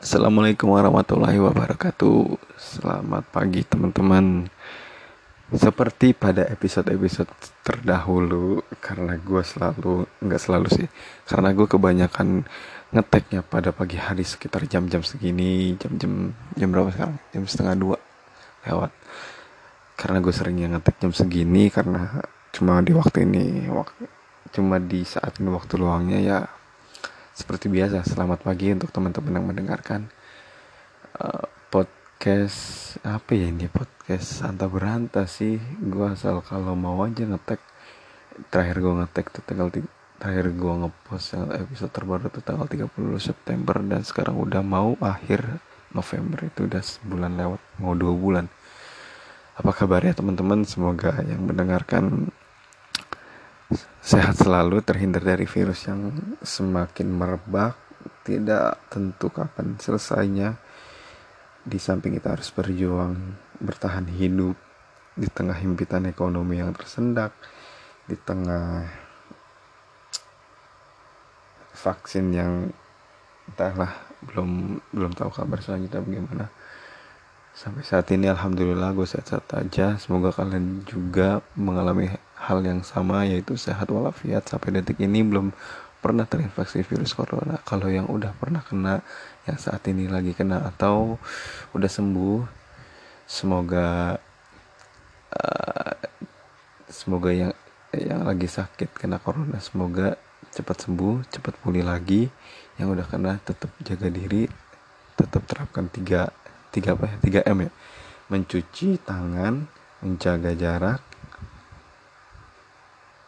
Assalamualaikum warahmatullahi wabarakatuh. Selamat pagi teman-teman. Seperti pada episode-episode terdahulu Karena gue selalu, nggak selalu sih Karena gue kebanyakan ngeteknya pada pagi hari sekitar jam-jam segini Jam-jam, jam berapa sekarang? Jam setengah dua lewat. Karena gue seringnya ngetek jam segini Karena cuma di waktu ini Cuma di saat ini waktu luangnya ya seperti biasa, selamat pagi untuk teman-teman yang mendengarkan uh, podcast apa ya ini podcast Santa Beranta sih. Gua asal kalau mau aja ngetek. Terakhir gua ngetek tuh tanggal terakhir gua ngepost episode terbaru tuh tanggal 30 September dan sekarang udah mau akhir November itu udah sebulan lewat mau dua bulan. Apa kabar ya teman-teman? Semoga yang mendengarkan sehat selalu terhindar dari virus yang semakin merebak. Tidak tentu kapan selesainya. Di samping kita harus berjuang bertahan hidup di tengah himpitan ekonomi yang tersendak di tengah vaksin yang entahlah belum belum tahu kabar selanjutnya bagaimana. Sampai saat ini alhamdulillah gue sehat-sehat aja. Semoga kalian juga mengalami hal yang sama yaitu sehat walafiat. Sampai detik ini belum pernah terinfeksi virus corona. Kalau yang udah pernah kena yang saat ini lagi kena atau udah sembuh semoga uh, semoga yang yang lagi sakit kena corona semoga cepat sembuh cepat pulih lagi. Yang udah kena tetap jaga diri tetap terapkan tiga tiga apa ya tiga m ya. Mencuci tangan menjaga jarak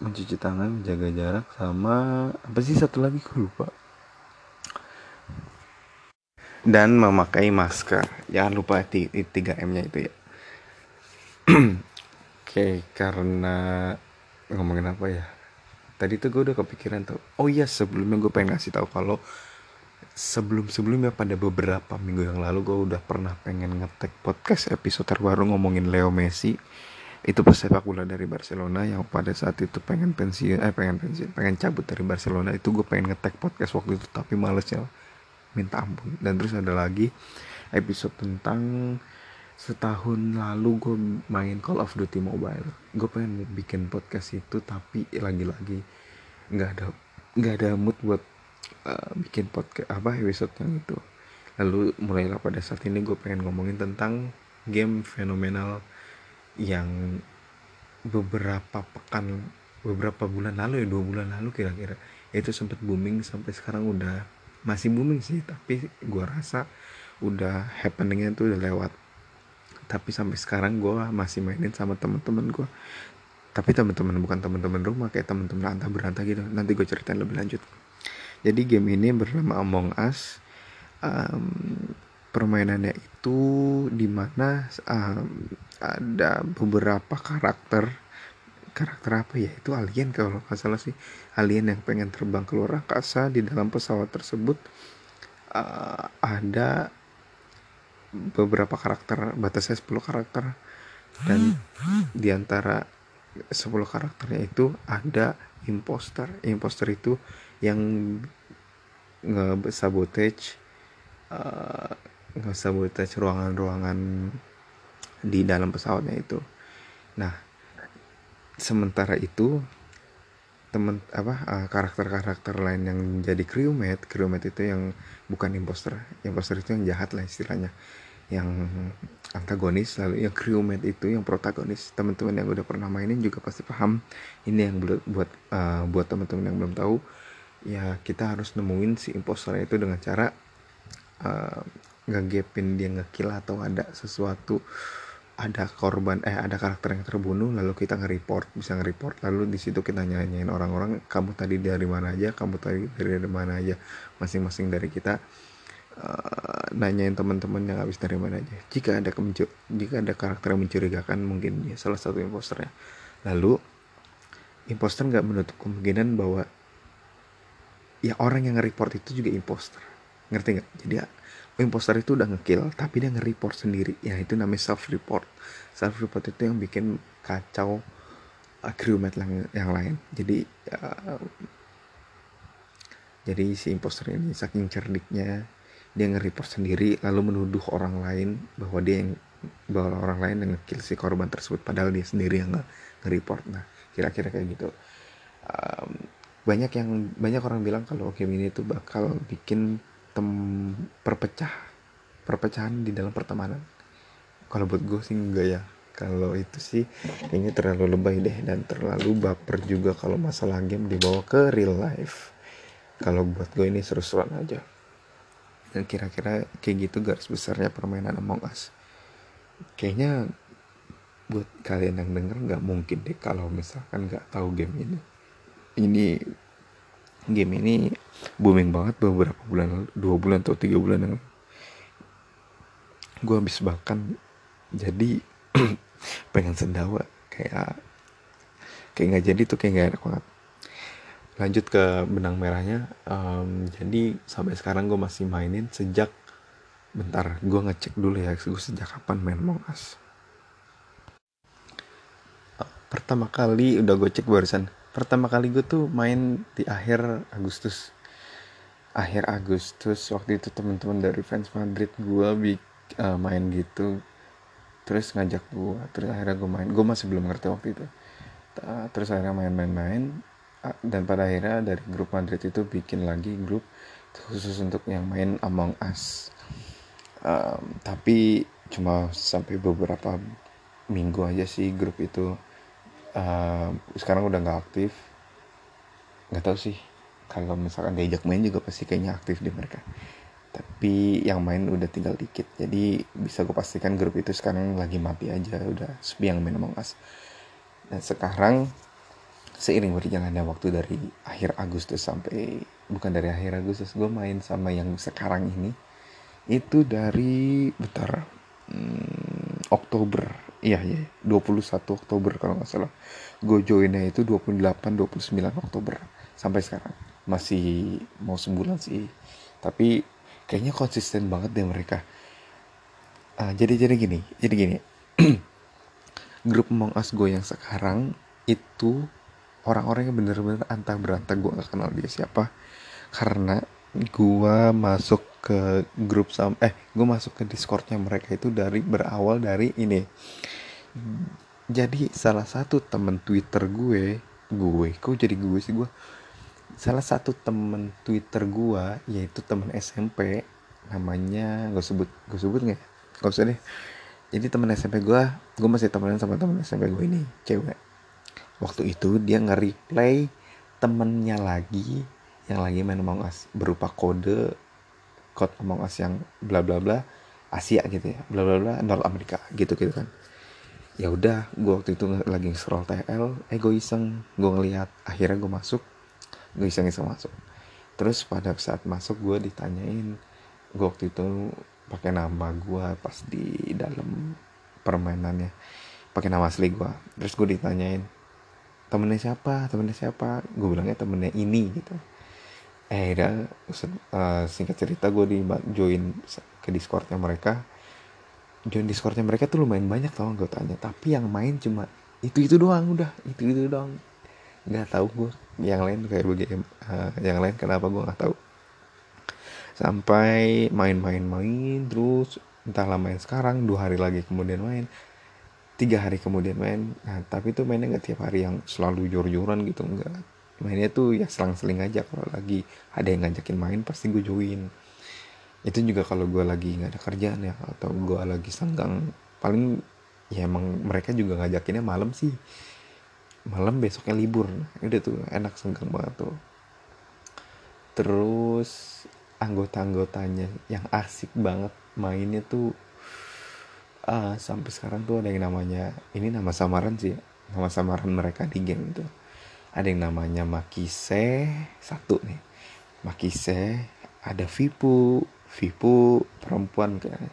mencuci tangan menjaga jarak sama apa sih satu lagi? Gue lupa. Dan memakai masker. Jangan lupa 3 M nya itu ya. Oke karena ngomongin apa ya? Tadi tuh gue udah kepikiran tuh. Oh iya sebelumnya gue pengen ngasih tahu kalau sebelum sebelumnya pada beberapa minggu yang lalu gue udah pernah pengen ngetek podcast episode terbaru ngomongin Leo Messi itu pesepak bola dari Barcelona yang pada saat itu pengen pensiun eh pengen pensiun pengen cabut dari Barcelona. Itu gue pengen ngetek podcast waktu itu tapi males ya minta ampun. Dan terus ada lagi episode tentang setahun lalu gue main Call of Duty Mobile. Gue pengen bikin podcast itu tapi lagi-lagi nggak ada nggak ada mood buat uh, bikin podcast apa episode yang itu. Lalu mulailah pada saat ini gue pengen ngomongin tentang game fenomenal yang beberapa pekan beberapa bulan lalu ya dua bulan lalu kira-kira itu sempat booming sampai sekarang udah masih booming sih tapi gue rasa udah happeningnya tuh udah lewat. Tapi sampai sekarang gue masih mainin sama temen-temen gue tapi teman-teman bukan teman-teman rumah kayak teman-teman antah berantah gitu. Nanti gue ceritain lebih lanjut. Jadi game ini bernama Among Us. Um, permainannya itu di mana um, ada beberapa karakter. Karakter apa ya? Itu alien kalau nggak salah sih. Alien yang pengen terbang keluar angkasa di dalam pesawat tersebut uh, ada beberapa karakter batasnya 10 karakter. Dan di antara 10 karakternya itu ada imposter. Imposter itu yang nge-sabotage uh, nge-sabotage ruangan-ruangan di dalam pesawatnya itu. Nah sementara itu temen apa uh, karakter-karakter lain yang jadi crewmate crewmate itu yang bukan imposter. Imposter itu yang jahat lah istilahnya. Yang antagonis lalu yang crewmate itu yang protagonis. Teman-teman yang udah pernah mainin juga pasti paham. Ini yang buat buat uh, buat teman-teman yang belum tahu ya kita harus nemuin si imposter itu dengan cara uh, ngegapin dia ngekill atau ada sesuatu ada korban eh ada karakter yang terbunuh lalu kita nge-report bisa nge-report lalu di situ kita nyanyiin orang-orang kamu tadi dari mana aja kamu tadi dari mana aja masing-masing dari kita uh, nanyain teman-teman yang habis dari mana aja. Jika ada jika ada karakter yang mencurigakan mungkin ya salah satu imposternya. Lalu imposter nggak menutup kemungkinan bahwa ya orang yang nge-report itu juga imposter. Ngerti nggak? Jadi imposter itu udah ngekill tapi dia nge-report sendiri. Ya itu namanya self report self report itu yang bikin kacau uh, crewmate yang, yang lain. Jadi uh, jadi si imposter ini saking cerdiknya dia nge-report sendiri lalu menuduh orang lain bahwa dia yang bahwa orang lain yang ngekill si korban tersebut padahal dia sendiri yang nge-report. Nah kira-kira kayak gitu. Um, banyak yang banyak orang bilang kalau game ini tuh bakal bikin tem perpecah perpecahan di dalam pertemanan. Kalau buat gue sih enggak ya. Kalau itu sih kayaknya terlalu lebay deh dan terlalu baper juga kalau masalah game dibawa ke real life. Kalau buat gue ini seru-seruan aja. Dan kira-kira kayak gitu garis besarnya permainan Among Us. Kayaknya buat kalian yang denger nggak mungkin deh kalau misalkan nggak tahu game ini. Ini game ini booming banget beberapa bulan dua bulan atau tiga bulan yang gue habis bahkan jadi pengen sendawa kayak kayak nggak jadi tuh kayak nggak enak banget. Lanjut ke benang merahnya um, jadi sampai sekarang gue masih mainin sejak bentar gue ngecek dulu ya gue sejak kapan main Among pertama kali udah gue cek barusan pertama kali gue tuh main di akhir Agustus. Akhir Agustus waktu itu teman-teman dari fans Madrid gue uh, main gitu. Terus ngajak gue terus akhirnya gue main. Gue masih belum ngerti waktu itu. Terus akhirnya main-main-main. Dan pada akhirnya dari grup Madrid itu bikin lagi grup khusus untuk yang main Among Us. Um, tapi cuma sampai beberapa minggu aja sih grup itu uh, sekarang udah nggak aktif. Nggak tahu sih. Kalau misalkan diajak main juga pasti kayaknya aktif di mereka. Tapi yang main udah tinggal dikit. Jadi bisa gue pastikan grup itu sekarang lagi mati aja. Udah sepi yang main Among Us. Dan sekarang seiring berjalannya waktu dari akhir Agustus sampai bukan dari akhir Agustus gue main sama yang sekarang ini. Itu dari bentar hmm, Oktober iya iya. 21 Oktober kalau nggak salah. Gue joinnya itu 28 29 Oktober sampai sekarang. Masih mau sebulan sih. Tapi kayaknya konsisten banget deh mereka. Uh, jadi jadi gini jadi gini. Grup Among Us gue yang sekarang itu orang-orang yang bener-bener antah berantah gue gak kenal dia siapa. Karena gue masuk ke grup sam eh gue masuk ke discordnya mereka itu dari berawal dari ini. Jadi salah satu temen twitter gue gue kok jadi gue sih gue salah satu temen twitter gue yaitu temen SMP namanya gue sebut gue sebut nggak ya? gak usah deh. Jadi temen SMP gue gue masih temenan sama temen SMP gue ini cewek. Waktu itu dia nge-replay temennya lagi yang lagi main Among Us berupa kode code Among Us yang bla bla bla Asia gitu ya bla bla bla North Amerika gitu gitu kan. Ya udah gue waktu itu lagi scroll TL eh gue iseng gue ngeliat akhirnya gue masuk gue iseng iseng masuk. Terus pada saat masuk gue ditanyain gue waktu itu pakai nama gue pas di dalam permainannya pakai nama asli gue terus gue ditanyain temennya siapa? Temennya siapa? Gue bilangnya temennya ini gitu eh uh, singkat cerita gue di join ke discordnya mereka. Join discordnya mereka tuh lumayan banyak tau tanya tapi yang main cuma itu itu doang udah. Itu itu doang. Nggak tahu gue yang lain kayak begini uh, yang lain kenapa gue nggak tahu. Sampai main-main-main terus entahlah main sekarang dua hari lagi kemudian main. Tiga hari kemudian main. Nah tapi itu mainnya nggak tiap hari yang selalu jor-joran gitu enggak mainnya tuh ya selang-seling aja. Kalau lagi ada yang ngajakin main pasti gue join. Itu juga kalau gue lagi nggak ada kerjaan ya atau gue lagi senggang. Paling ya emang mereka juga ngajakinnya malam sih. Malam besoknya libur. Nah, udah tuh enak senggang banget tuh. Terus anggota-anggotanya yang asik banget mainnya tuh uh, sampai sekarang tuh ada yang namanya ini nama samaran sih nama samaran mereka di game itu ada yang namanya Makise satu nih. Makise ada Vipu Vipu perempuan kan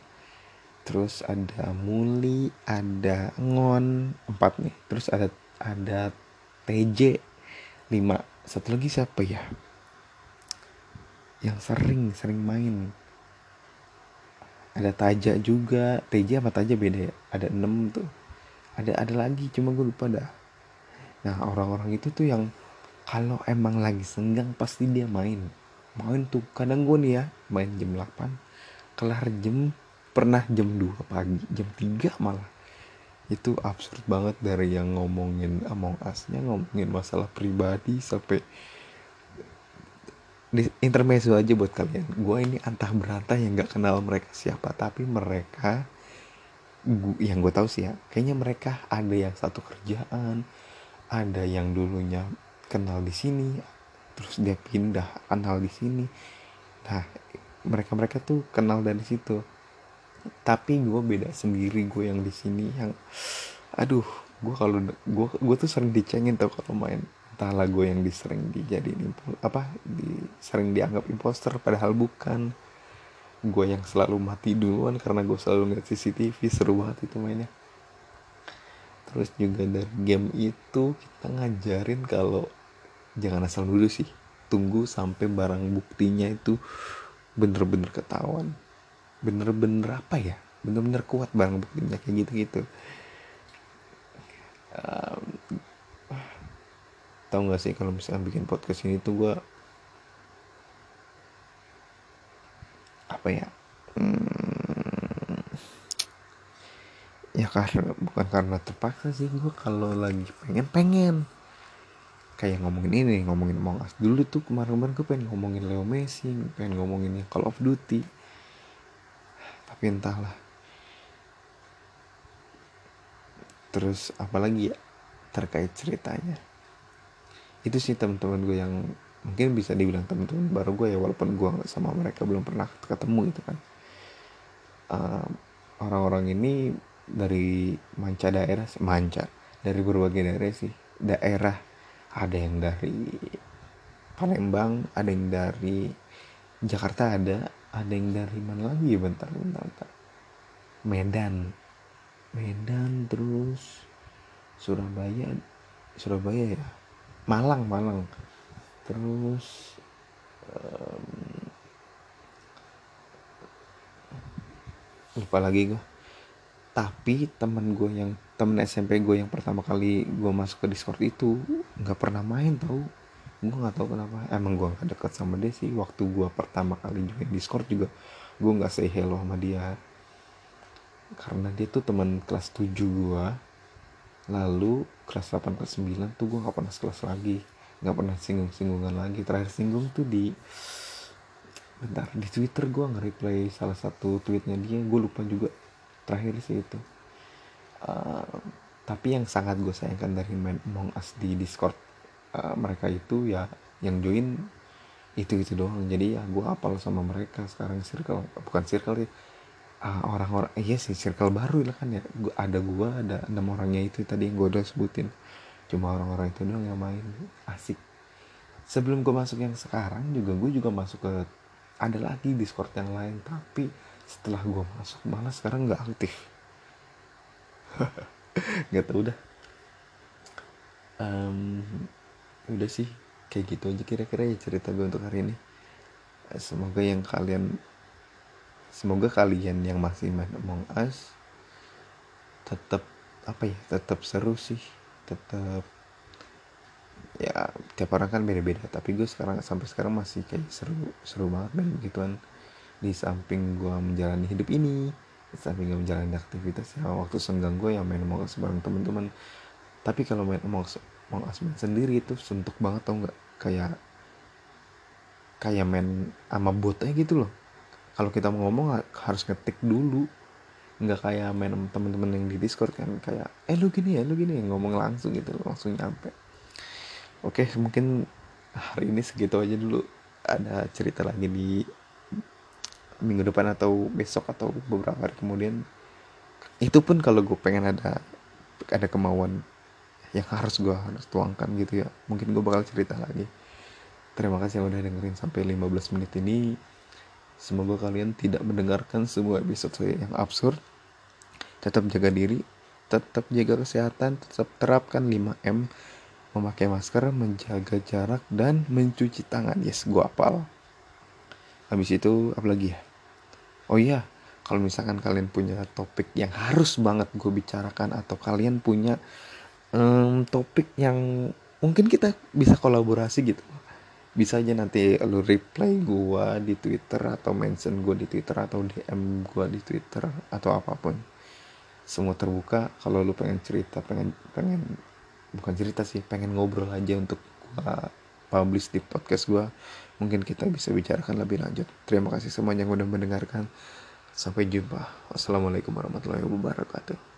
terus ada Muli ada Ngon empat nih. Terus ada ada TJ lima. Satu lagi siapa ya? Yang sering sering main. Ada Taja juga. TJ sama Taja beda ya. Ada 6 tuh. Ada ada lagi cuma gue lupa dah nah orang-orang itu tuh yang kalau emang lagi senggang pasti dia main. Main tuh kadang gue nih ya main jam 8 kelar jam pernah jam 2 pagi jam 3 malah. Itu absurd banget dari yang ngomongin Among Us-nya ngomongin masalah pribadi sampai di intermezzo aja buat kalian. Gue ini antah berantah yang nggak kenal mereka siapa tapi mereka gua, yang gue tahu sih ya kayaknya mereka ada yang satu kerjaan ada yang dulunya kenal di sini terus dia pindah kenal di sini. Nah mereka mereka tuh kenal dari situ. Tapi gue beda sendiri gue yang di sini yang aduh gue kalau gue gue tuh sering dicengin tau kalau main. Entahlah gue yang disering dijadiin apa di, sering dianggap imposter padahal bukan. Gue yang selalu mati duluan karena gue selalu ngeliat CCTV seru banget itu mainnya terus juga dari game itu kita ngajarin kalau jangan asal dulu sih. Tunggu sampai barang buktinya itu bener-bener ketahuan. Bener-bener apa ya? Bener-bener kuat barang buktinya kayak gitu-gitu. Um, tau gak sih kalau misalnya bikin podcast ini tuh gue apa ya? Hmm, ya karena bukan karena terpaksa sih. Gue kalau lagi pengen pengen. Kayak ngomongin ini ngomongin Among Us. Dulu tuh kemarin-kemarin gue pengen ngomongin Leo Messi pengen ngomongin Call of Duty. Tapi entahlah. Terus apalagi ya terkait ceritanya. Itu sih teman-teman gue yang mungkin bisa dibilang teman-teman baru gue ya walaupun gue sama mereka belum pernah ketemu gitu kan. Uh, orang-orang ini dari manca daerah manca dari berbagai daerah sih. Daerah ada yang dari Palembang ada yang dari Jakarta ada ada yang dari mana lagi? Bentar bentar, bentar. Medan. Medan terus Surabaya Surabaya ya? Malang Malang. Terus um, lupa lagi gue tapi temen gue yang temen SMP gue yang pertama kali gue masuk ke Discord itu nggak pernah main tau. Gue nggak tahu kenapa. Emang gue gak deket sama dia sih. Waktu gue pertama kali join Discord juga gue nggak say hello sama dia. Karena dia tuh teman kelas 7 gue lalu kelas 8 kelas 9 tuh gue gak pernah sekelas lagi. Gak pernah singgung-singgungan lagi. Terakhir singgung tuh di bentar di twitter gue nge-replay salah satu tweetnya dia. Gue lupa juga terakhir sih itu. Uh, tapi yang sangat gue sayangkan dari main Among Us di Discord uh, mereka itu ya yang join itu itu doang. Jadi ya gue apal sama mereka sekarang circle bukan circle ya uh, orang-orang iya sih circle baru lah kan ya. Gua, ada gua ada enam orangnya itu tadi yang gua udah sebutin. Cuma orang-orang itu doang yang main. Asik. Sebelum gua masuk yang sekarang juga gue juga masuk ke ada lagi discord yang lain. Tapi setelah gua masuk malah sekarang nggak aktif. Nggak tau udah um, udah sih kayak gitu aja kira-kira ya cerita gue untuk hari ini. Semoga yang kalian semoga kalian yang masih main Among Us tetap apa ya tetap seru sih. Tetap ya tiap orang kan beda-beda. Tapi gue sekarang sampai sekarang masih kayak seru seru banget main begituan di samping gue menjalani hidup ini di samping gue menjalani aktivitas ya waktu senggang gue yang main Among Us bareng temen-temen. Tapi kalau main Among Us, Among sendiri itu suntuk banget tau nggak? Kayak kayak main sama botnya gitu loh. Kalau kita mau ngomong harus ngetik dulu. Nggak kayak main temen-temen yang di discord kan kayak eh lu gini ya lu gini ya ngomong langsung gitu langsung nyampe. Oke mungkin hari ini segitu aja dulu. Ada cerita lagi di minggu depan atau besok atau beberapa hari kemudian itu pun kalau gue pengen ada ada kemauan yang harus gue harus tuangkan gitu ya mungkin gue bakal cerita lagi terima kasih yang udah dengerin sampai 15 menit ini Semoga kalian tidak mendengarkan semua episode saya yang absurd. Tetap jaga diri, tetap jaga kesehatan, tetap terapkan 5M, memakai masker, menjaga jarak, dan mencuci tangan. Yes, gua apal. Habis itu, apa lagi ya? Oh iya, kalau misalkan kalian punya topik yang harus banget gue bicarakan, atau kalian punya um, topik yang mungkin kita bisa kolaborasi gitu. Bisa aja nanti lu reply gua di Twitter atau mention gua di Twitter atau DM gua di Twitter atau apa pun. Semua terbuka kalau lu pengen cerita pengen pengen bukan cerita sih pengen ngobrol aja untuk gua publish di podcast gua mungkin kita bisa bicarakan lebih lanjut. Terima kasih semuanya yang udah mendengarkan. Sampai jumpa. Wassalamualaikum warahmatullahi wabarakatuh